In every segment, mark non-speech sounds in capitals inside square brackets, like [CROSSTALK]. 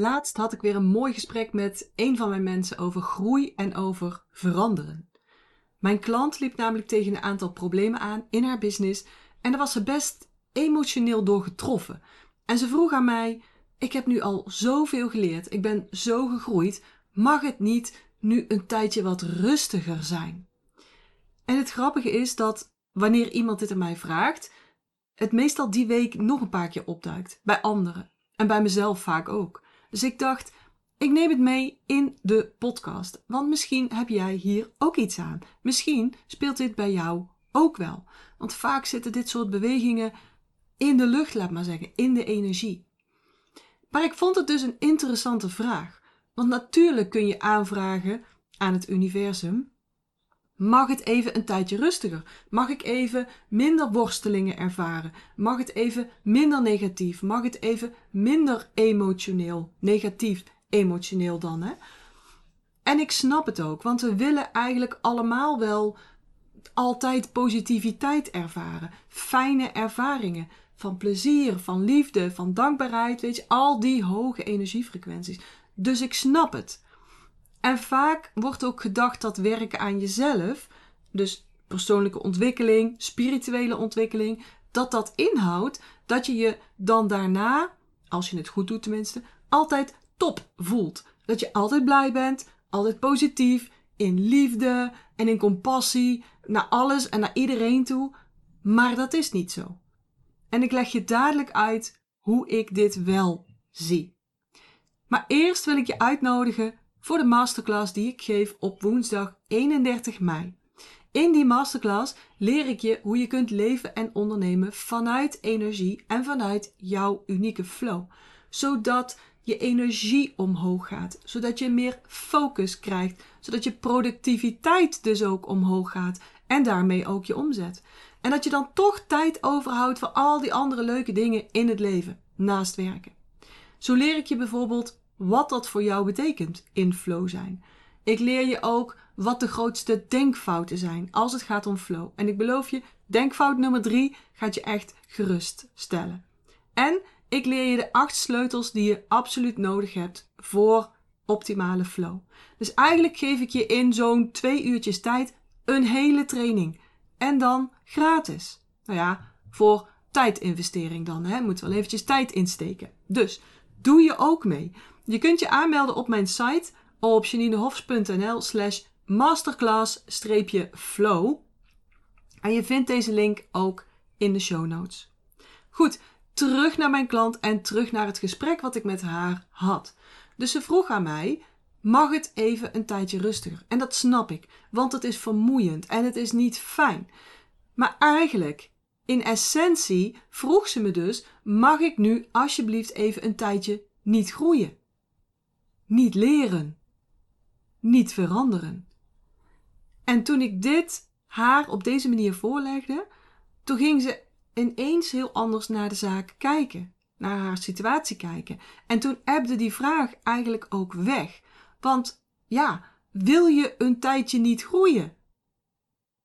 Laatst had ik weer een mooi gesprek met een van mijn mensen over groei en over veranderen. Mijn klant liep namelijk tegen een aantal problemen aan in haar business en daar was ze best emotioneel door getroffen. En ze vroeg aan mij: Ik heb nu al zoveel geleerd, ik ben zo gegroeid, mag het niet nu een tijdje wat rustiger zijn? En het grappige is dat wanneer iemand dit aan mij vraagt, het meestal die week nog een paar keer opduikt. Bij anderen. En bij mezelf vaak ook. Dus ik dacht, ik neem het mee in de podcast. Want misschien heb jij hier ook iets aan. Misschien speelt dit bij jou ook wel. Want vaak zitten dit soort bewegingen in de lucht, laat maar zeggen, in de energie. Maar ik vond het dus een interessante vraag. Want natuurlijk kun je aanvragen aan het universum Mag het even een tijdje rustiger? Mag ik even minder worstelingen ervaren? Mag het even minder negatief? Mag het even minder emotioneel? Negatief emotioneel dan, hè? En ik snap het ook, want we willen eigenlijk allemaal wel altijd positiviteit ervaren. Fijne ervaringen. Van plezier, van liefde, van dankbaarheid. Weet je, al die hoge energiefrequenties. Dus ik snap het. En vaak wordt ook gedacht dat werken aan jezelf, dus persoonlijke ontwikkeling, spirituele ontwikkeling, dat dat inhoudt dat je je dan daarna, als je het goed doet tenminste, altijd top voelt. Dat je altijd blij bent, altijd positief, in liefde en in compassie naar alles en naar iedereen toe. Maar dat is niet zo. En ik leg je dadelijk uit hoe ik dit wel zie. Maar eerst wil ik je uitnodigen voor de masterclass die ik geef op woensdag 31 mei. In die masterclass leer ik je hoe je kunt leven en ondernemen vanuit energie en vanuit jouw unieke flow. Zodat je energie omhoog gaat, zodat je meer focus krijgt, zodat je productiviteit dus ook omhoog gaat en daarmee ook je omzet. En dat je dan toch tijd overhoudt voor al die andere leuke dingen in het leven naast werken. Zo leer ik je bijvoorbeeld wat dat voor jou betekent in flow zijn. Ik leer je ook wat de grootste denkfouten zijn als het gaat om flow. En ik beloof je, denkfout nummer drie gaat je echt geruststellen. En ik leer je de acht sleutels die je absoluut nodig hebt voor optimale flow. Dus eigenlijk geef ik je in zo'n twee uurtjes tijd een hele training. En dan gratis. Nou ja, voor tijdinvestering dan. Hè. Moet wel eventjes tijd insteken. Dus doe je ook mee. Je kunt je aanmelden op mijn site op janinehofs.nl slash masterclass-flow. En je vindt deze link ook in de show notes. Goed, terug naar mijn klant en terug naar het gesprek wat ik met haar had. Dus ze vroeg aan mij: mag het even een tijdje rustiger? En dat snap ik, want het is vermoeiend en het is niet fijn. Maar eigenlijk, in essentie, vroeg ze me dus: mag ik nu alsjeblieft even een tijdje niet groeien? Niet leren, niet veranderen. En toen ik dit haar op deze manier voorlegde, toen ging ze ineens heel anders naar de zaak kijken, naar haar situatie kijken. En toen ebde die vraag eigenlijk ook weg. Want ja, wil je een tijdje niet groeien?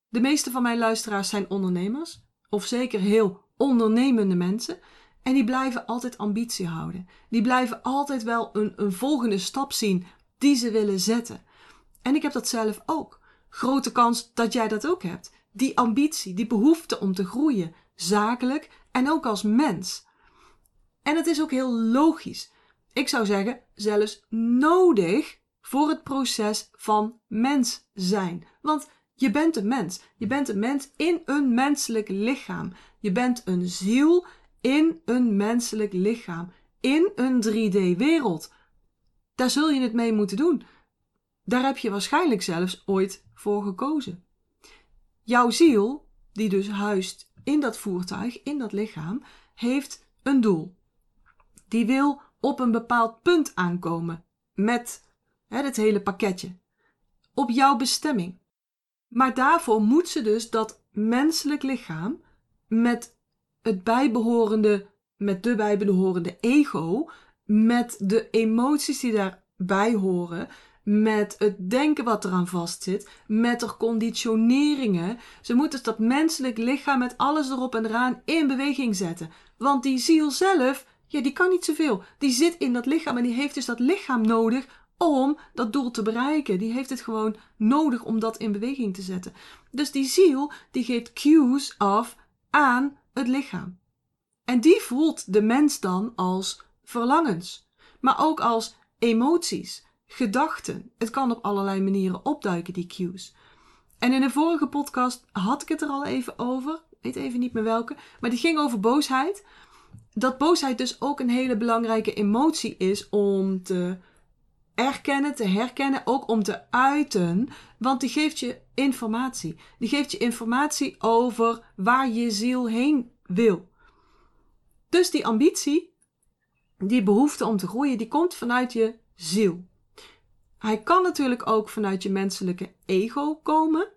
De meeste van mijn luisteraars zijn ondernemers, of zeker heel ondernemende mensen. En die blijven altijd ambitie houden. Die blijven altijd wel een, een volgende stap zien die ze willen zetten. En ik heb dat zelf ook. Grote kans dat jij dat ook hebt. Die ambitie, die behoefte om te groeien, zakelijk en ook als mens. En het is ook heel logisch. Ik zou zeggen, zelfs nodig voor het proces van mens zijn. Want je bent een mens. Je bent een mens in een menselijk lichaam. Je bent een ziel in een menselijk lichaam, in een 3D-wereld. Daar zul je het mee moeten doen. Daar heb je waarschijnlijk zelfs ooit voor gekozen. Jouw ziel, die dus huist in dat voertuig, in dat lichaam, heeft een doel. Die wil op een bepaald punt aankomen met hè, het hele pakketje. Op jouw bestemming. Maar daarvoor moet ze dus dat menselijk lichaam met het bijbehorende, met de bijbehorende ego, met de emoties die daarbij horen, met het denken wat eraan vastzit, met de conditioneringen. Ze moeten dat menselijk lichaam met alles erop en eraan in beweging zetten. Want die ziel zelf, ja, die kan niet zoveel. Die zit in dat lichaam en die heeft dus dat lichaam nodig om dat doel te bereiken. Die heeft het gewoon nodig om dat in beweging te zetten. Dus die ziel, die geeft cues af aan het lichaam. En die voelt de mens dan als verlangens, maar ook als emoties, gedachten. Het kan op allerlei manieren opduiken, die cues. En in een vorige podcast had ik het er al even over, weet even niet meer welke, maar die ging over boosheid. Dat boosheid dus ook een hele belangrijke emotie is om te erkennen, te herkennen, ook om te uiten, want die geeft je informatie. Die geeft je informatie over waar je ziel heen wil. Dus die ambitie, die behoefte om te groeien, die komt vanuit je ziel. Hij kan natuurlijk ook vanuit je menselijke ego komen.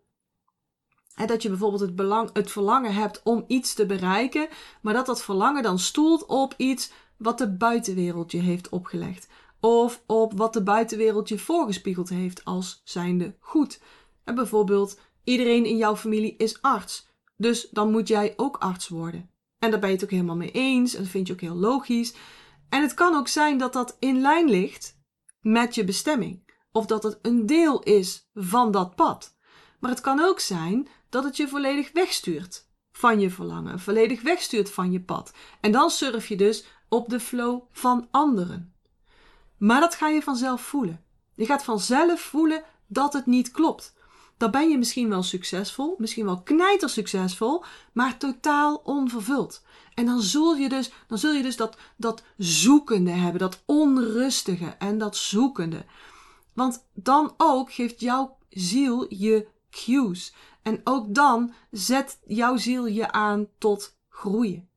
En dat je bijvoorbeeld het, belang, het verlangen hebt om iets te bereiken, maar dat dat verlangen dan stoelt op iets wat de buitenwereld je heeft opgelegd. Of op wat de buitenwereld je voorgespiegeld heeft als zijnde goed. En bijvoorbeeld, iedereen in jouw familie is arts. Dus dan moet jij ook arts worden. En daar ben je het ook helemaal mee eens. En dat vind je ook heel logisch. En het kan ook zijn dat dat in lijn ligt met je bestemming. Of dat het een deel is van dat pad. Maar het kan ook zijn dat het je volledig wegstuurt van je verlangen. Volledig wegstuurt van je pad. En dan surf je dus op de flow van anderen. Maar dat ga je vanzelf voelen. Je gaat vanzelf voelen dat het niet klopt. Dan ben je misschien wel succesvol, misschien wel knijter succesvol, maar totaal onvervuld. En dan zul je dus, dan zul je dus dat, dat zoekende hebben, dat onrustige en dat zoekende. Want dan ook geeft jouw ziel je cues. En ook dan zet jouw ziel je aan tot groeien.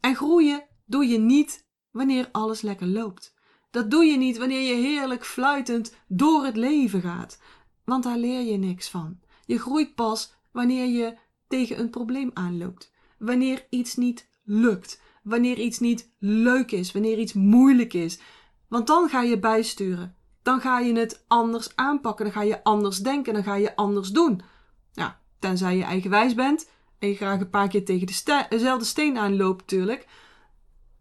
En groeien doe je niet wanneer alles lekker loopt. Dat doe je niet wanneer je heerlijk fluitend door het leven gaat, want daar leer je niks van. Je groeit pas wanneer je tegen een probleem aanloopt, wanneer iets niet lukt, wanneer iets niet leuk is, wanneer iets moeilijk is. Want dan ga je bijsturen. Dan ga je het anders aanpakken, dan ga je anders denken, dan ga je anders doen. Nou, tenzij je eigenwijs bent en je graag een paar keer tegen de dezelfde steen aanloopt natuurlijk.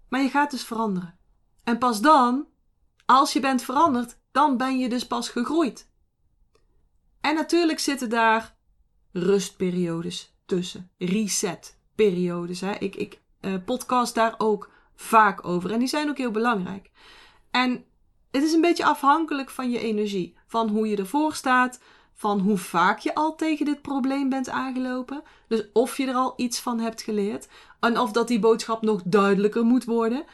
Maar je gaat dus veranderen. En pas dan als je bent veranderd, dan ben je dus pas gegroeid. En natuurlijk zitten daar rustperiodes tussen, resetperiodes. Hè. Ik, ik uh, podcast daar ook vaak over en die zijn ook heel belangrijk. En het is een beetje afhankelijk van je energie, van hoe je ervoor staat, van hoe vaak je al tegen dit probleem bent aangelopen. Dus of je er al iets van hebt geleerd en of dat die boodschap nog duidelijker moet worden.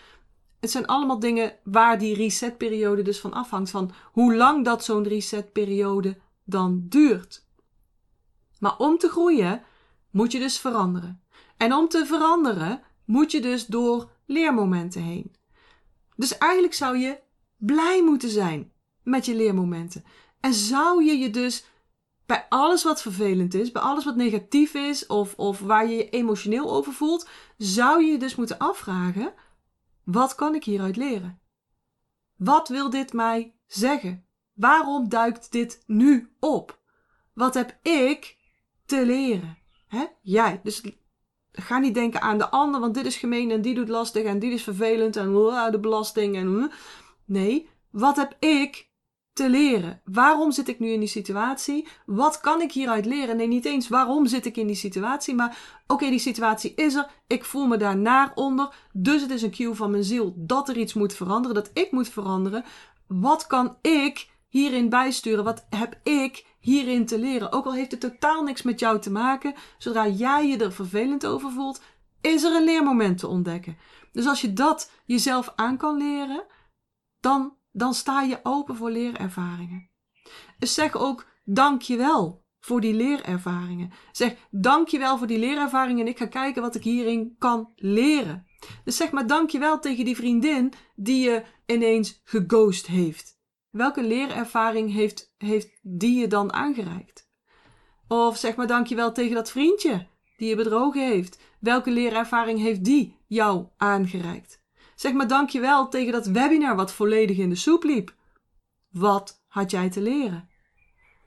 Het zijn allemaal dingen waar die resetperiode dus van afhangt. Van hoe lang dat zo'n resetperiode dan duurt. Maar om te groeien moet je dus veranderen. En om te veranderen moet je dus door leermomenten heen. Dus eigenlijk zou je blij moeten zijn met je leermomenten. En zou je je dus bij alles wat vervelend is, bij alles wat negatief is of, of waar je je emotioneel over voelt, zou je je dus moeten afvragen: wat kan ik hieruit leren? Wat wil dit mij zeggen? Waarom duikt dit nu op? Wat heb ik te leren? Hè? Jij. Dus ga niet denken aan de ander, want dit is gemeen en die doet lastig en die is vervelend en de belasting en. Uh. Nee, wat heb ik te leren. Waarom zit ik nu in die situatie? Wat kan ik hieruit leren? Nee, niet eens waarom zit ik in die situatie, maar oké, die situatie is er. Ik voel me daar naar onder. Dus het is een cue van mijn ziel dat er iets moet veranderen, dat ik moet veranderen. Wat kan ik hierin bijsturen? Wat heb ik hierin te leren? Ook al heeft het totaal niks met jou te maken, zodra jij je er vervelend over voelt, is er een leermoment te ontdekken. Dus als je dat jezelf aan kan leren, dan dan sta je open voor leerervaringen. Zeg ook dankjewel voor die leerervaringen. Zeg dankjewel voor die leerervaringen en ik ga kijken wat ik hierin kan leren. Dus zeg maar dankjewel tegen die vriendin die je ineens geghost heeft. Welke leerervaring heeft, heeft die je dan aangereikt? Of zeg maar dankjewel tegen dat vriendje die je bedrogen heeft. Welke leerervaring heeft die jou aangereikt? Zeg maar dankjewel tegen dat webinar wat volledig in de soep liep. Wat had jij te leren?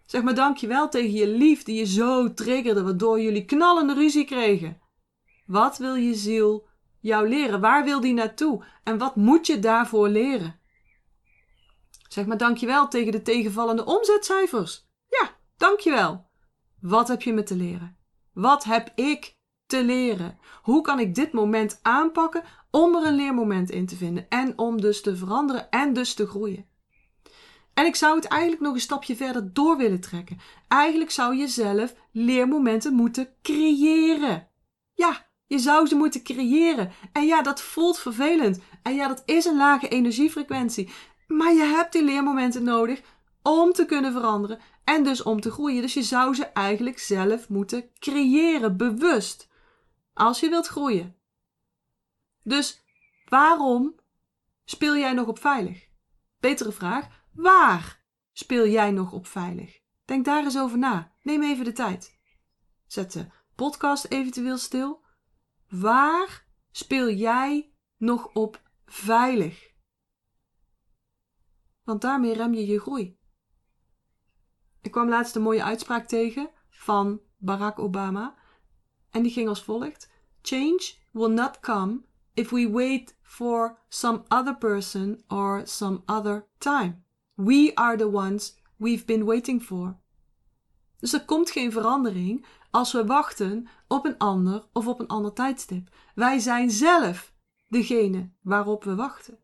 Zeg maar dankjewel tegen je lief die je zo triggerde, waardoor jullie knallende ruzie kregen. Wat wil je ziel jou leren? Waar wil die naartoe? En wat moet je daarvoor leren? Zeg maar dankjewel tegen de tegenvallende omzetcijfers. Ja, dankjewel. Wat heb je me te leren? Wat heb ik te leren? Hoe kan ik dit moment aanpakken om er een leermoment in te vinden en om dus te veranderen en dus te groeien? En ik zou het eigenlijk nog een stapje verder door willen trekken. Eigenlijk zou je zelf leermomenten moeten creëren. Ja, je zou ze moeten creëren. En ja, dat voelt vervelend. En ja, dat is een lage energiefrequentie. Maar je hebt die leermomenten nodig om te kunnen veranderen en dus om te groeien. Dus je zou ze eigenlijk zelf moeten creëren, bewust. Als je wilt groeien. Dus waarom speel jij nog op veilig? Betere vraag. Waar speel jij nog op veilig? Denk daar eens over na. Neem even de tijd. Zet de podcast eventueel stil. Waar speel jij nog op veilig? Want daarmee rem je je groei. Ik kwam laatst een mooie uitspraak tegen van Barack Obama. En die ging als volgt: Change will not come if we wait for some other person or some other time. We are the ones we've been waiting for. Dus er komt geen verandering als we wachten op een ander of op een ander tijdstip. Wij zijn zelf degene waarop we wachten.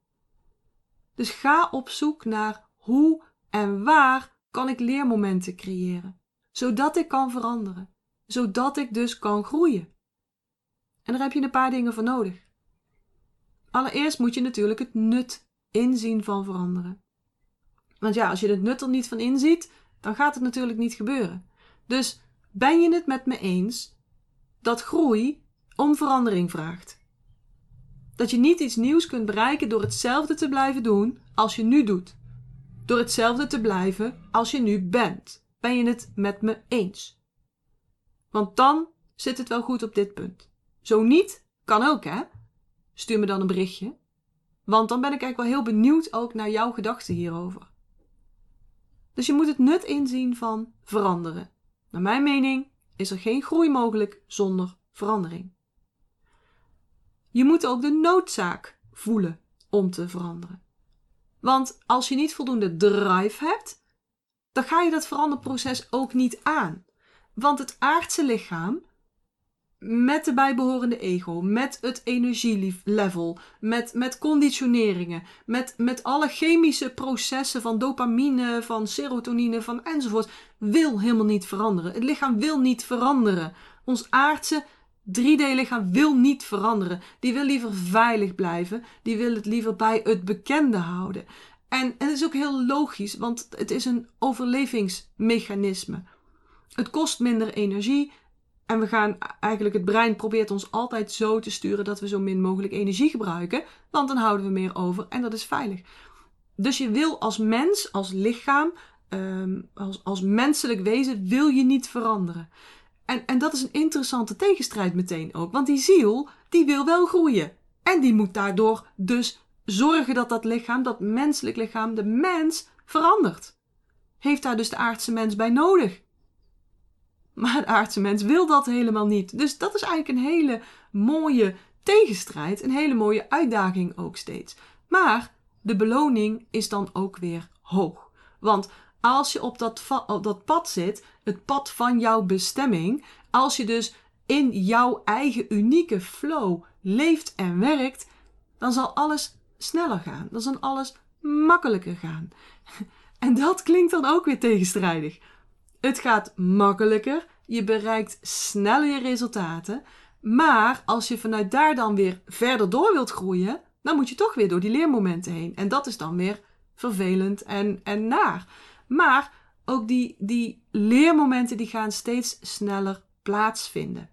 Dus ga op zoek naar hoe en waar kan ik leermomenten creëren, zodat ik kan veranderen, zodat ik dus kan groeien. En daar heb je een paar dingen voor nodig. Allereerst moet je natuurlijk het nut inzien van veranderen. Want ja, als je het nut er niet van inziet, dan gaat het natuurlijk niet gebeuren. Dus ben je het met me eens dat groei om verandering vraagt? Dat je niet iets nieuws kunt bereiken door hetzelfde te blijven doen als je nu doet. Door hetzelfde te blijven als je nu bent. Ben je het met me eens? Want dan zit het wel goed op dit punt. Zo niet, kan ook hè. Stuur me dan een berichtje. Want dan ben ik eigenlijk wel heel benieuwd ook naar jouw gedachten hierover. Dus je moet het nut inzien van veranderen. Naar mijn mening is er geen groei mogelijk zonder verandering. Je moet ook de noodzaak voelen om te veranderen. Want als je niet voldoende drive hebt, dan ga je dat veranderproces ook niet aan. Want het aardse lichaam met de bijbehorende ego, met het energielevel, met, met conditioneringen, met, met alle chemische processen van dopamine, van serotonine, van enzovoort, wil helemaal niet veranderen. Het lichaam wil niet veranderen. Ons aardse 3D-lichaam wil niet veranderen. Die wil liever veilig blijven. Die wil het liever bij het bekende houden. En, en is ook heel logisch, want het is een overlevingsmechanisme. Het kost minder energie. En we gaan eigenlijk, het brein probeert ons altijd zo te sturen dat we zo min mogelijk energie gebruiken. Want dan houden we meer over en dat is veilig. Dus je wil als mens, als lichaam, ehm, als, als menselijk wezen, wil je niet veranderen. En, en dat is een interessante tegenstrijd meteen ook. Want die ziel, die wil wel groeien. En die moet daardoor dus zorgen dat dat lichaam, dat menselijk lichaam, de mens, verandert. Heeft daar dus de aardse mens bij nodig. Maar de aardse mens wil dat helemaal niet. Dus dat is eigenlijk een hele mooie tegenstrijd, een hele mooie uitdaging ook steeds. Maar de beloning is dan ook weer hoog. Want als je op dat, op dat pad zit, het pad van jouw bestemming, als je dus in jouw eigen unieke flow leeft en werkt, dan zal alles sneller gaan. Dan zal alles makkelijker gaan. [LAUGHS] En dat klinkt dan ook weer tegenstrijdig. Het gaat makkelijker, je bereikt sneller je resultaten, maar als je vanuit daar dan weer verder door wilt groeien, dan moet je toch weer door die leermomenten heen. En dat is dan weer vervelend en, en naar. Maar ook die, die leermomenten die gaan steeds sneller plaatsvinden.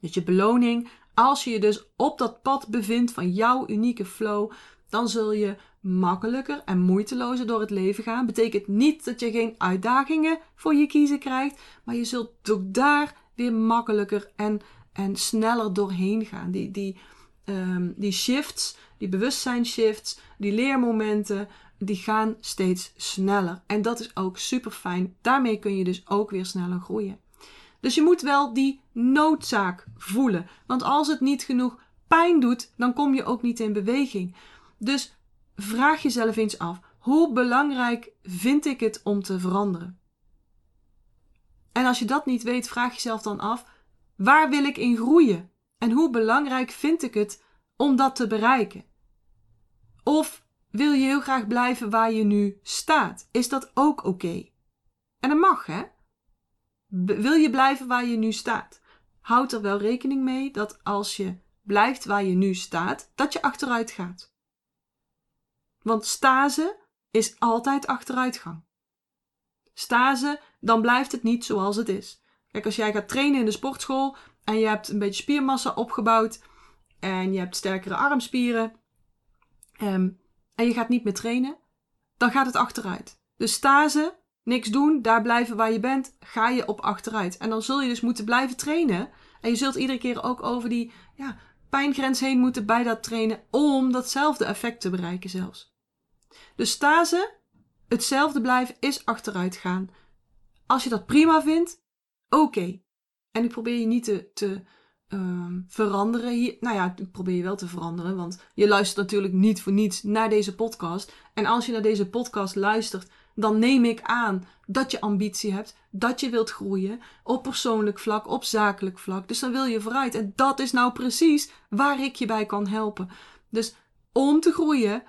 Dus je beloning, als je je dus op dat pad bevindt van jouw unieke flow, dan zul je makkelijker en moeitelozer door het leven gaan. Betekent niet dat je geen uitdagingen voor je kiezen krijgt, maar je zult ook daar weer makkelijker en, en sneller doorheen gaan. Die, die, um, die shifts, die bewustzijnsshifts, die leermomenten, die gaan steeds sneller. En dat is ook super fijn. Daarmee kun je dus ook weer sneller groeien. Dus je moet wel die noodzaak voelen. Want als het niet genoeg pijn doet, dan kom je ook niet in beweging. Dus vraag jezelf eens af: hoe belangrijk vind ik het om te veranderen? En als je dat niet weet, vraag jezelf dan af: waar wil ik in groeien? En hoe belangrijk vind ik het om dat te bereiken? Of wil je heel graag blijven waar je nu staat? Is dat ook oké? En dat mag, hè? Wil je blijven waar je nu staat? Houd er wel rekening mee dat als je blijft waar je nu staat, dat je achteruit gaat. Want stase is altijd achteruitgang. Stase, dan blijft het niet zoals het is. Kijk, als jij gaat trainen in de sportschool en je hebt een beetje spiermassa opgebouwd en je hebt sterkere armspieren um, en je gaat niet meer trainen, dan gaat het achteruit. Dus stase, niks doen, daar blijven waar je bent, ga je op achteruit. En dan zul je dus moeten blijven trainen. En je zult iedere keer ook over die ja, pijngrens heen moeten bij dat trainen om datzelfde effect te bereiken zelfs. Dus stase, hetzelfde blijven, is achteruit gaan. Als je dat prima vindt, oké. En ik probeer je niet te, te um, veranderen. Hier, nou ja, ik probeer je wel te veranderen, want je luistert natuurlijk niet voor niets naar deze podcast. En als je naar deze podcast luistert, dan neem ik aan dat je ambitie hebt, dat je wilt groeien op persoonlijk vlak, op zakelijk vlak. Dus dan wil je vooruit. En dat is nou precies waar ik je bij kan helpen. Dus om te groeien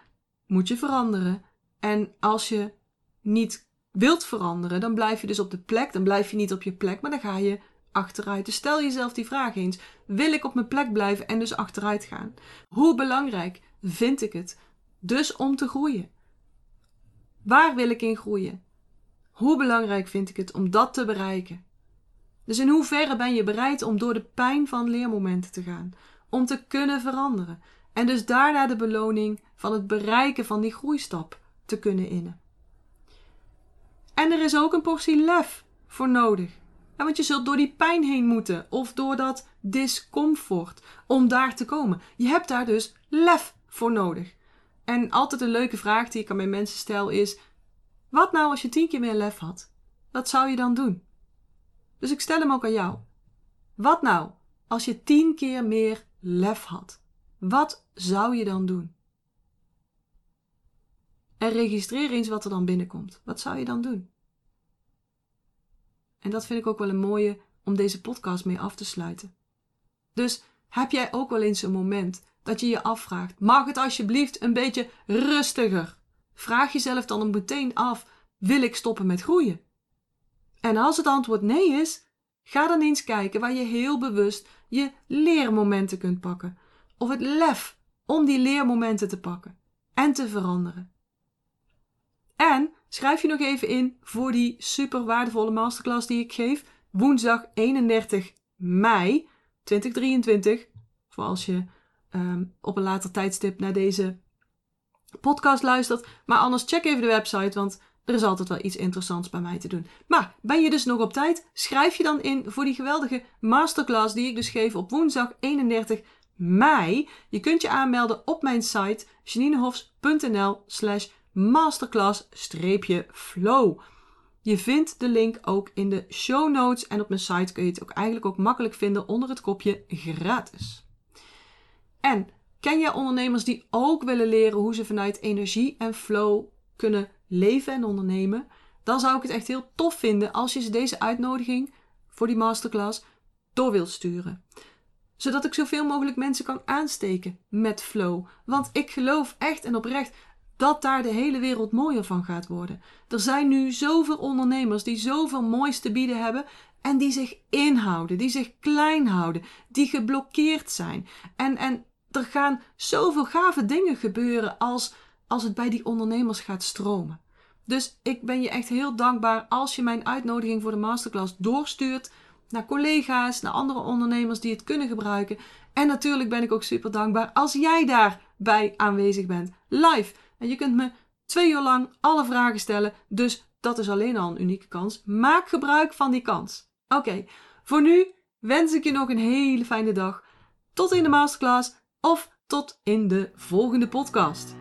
moet je veranderen. En als je niet wilt veranderen, dan blijf je dus op de plek. Dan blijf je niet op je plek, maar dan ga je achteruit. Dus stel jezelf die vraag eens: wil ik op mijn plek blijven en dus achteruit gaan? Hoe belangrijk vind ik het dus om te groeien? Waar wil ik in groeien? Hoe belangrijk vind ik het om dat te bereiken? Dus in hoeverre ben je bereid om door de pijn van leermomenten te gaan, om te kunnen veranderen en dus daarna de beloning van het bereiken van die groeistap te kunnen innen? En er is ook een portie lef voor nodig. Want je zult door die pijn heen moeten of door dat discomfort om daar te komen. Je hebt daar dus lef voor nodig. En altijd een leuke vraag die ik aan mijn mensen stel is: wat nou als je tien keer meer lef had? Wat zou je dan doen? Dus ik stel hem ook aan jou. Wat nou als je tien keer meer lef had? Wat zou je dan doen? En registreer eens wat er dan binnenkomt. Wat zou je dan doen? En dat vind ik ook wel een mooie om deze podcast mee af te sluiten. Dus heb jij ook wel eens een moment dat je je afvraagt: mag het alsjeblieft een beetje rustiger? Vraag jezelf dan meteen af: wil ik stoppen met groeien? En als het antwoord nee is, ga dan eens kijken waar je heel bewust je leermomenten kunt pakken. Of het lef om die leermomenten te pakken en te veranderen. En schrijf je nog even in voor die super waardevolle masterclass die ik geef. Woensdag 31 mei 2023. Voor als je um, op een later tijdstip naar deze podcast luistert. Maar anders check even de website, want er is altijd wel iets interessants bij mij te doen. Maar ben je dus nog op tijd? Schrijf je dan in voor die geweldige masterclass die ik dus geef op woensdag 31 mei. Je kunt je aanmelden op mijn site janinehofs.nl slash masterclass-flow. Je vindt de link ook in de show notes en op mijn site kun je het ook eigenlijk ook makkelijk vinden onder het kopje gratis. En ken jij ondernemers die ook willen leren hoe ze vanuit energie en flow kunnen leven en ondernemen? Dan zou ik het echt heel tof vinden als je ze deze uitnodiging voor die masterclass door wilt sturen. Zodat ik zoveel mogelijk mensen kan aansteken met flow. Want ik geloof echt en oprecht dat daar de hele wereld mooier van gaat worden. Er zijn nu zoveel ondernemers die zoveel moois te bieden hebben en die zich inhouden, die zich klein houden, die geblokkeerd zijn. En, en er gaan zoveel gave dingen gebeuren als, als het bij die ondernemers gaat stromen. Dus ik ben je echt heel dankbaar als je mijn uitnodiging voor de masterclass doorstuurt naar collega's, naar andere ondernemers die het kunnen gebruiken. En natuurlijk ben ik ook super dankbaar als jij daarbij aanwezig bent, live. En je kunt me twee uur lang alle vragen stellen, dus dat is alleen al een unieke kans. Maak gebruik van die kans. Oké, voor nu wens ik je nog een hele fijne dag. Tot in de masterclass of tot in de volgende podcast.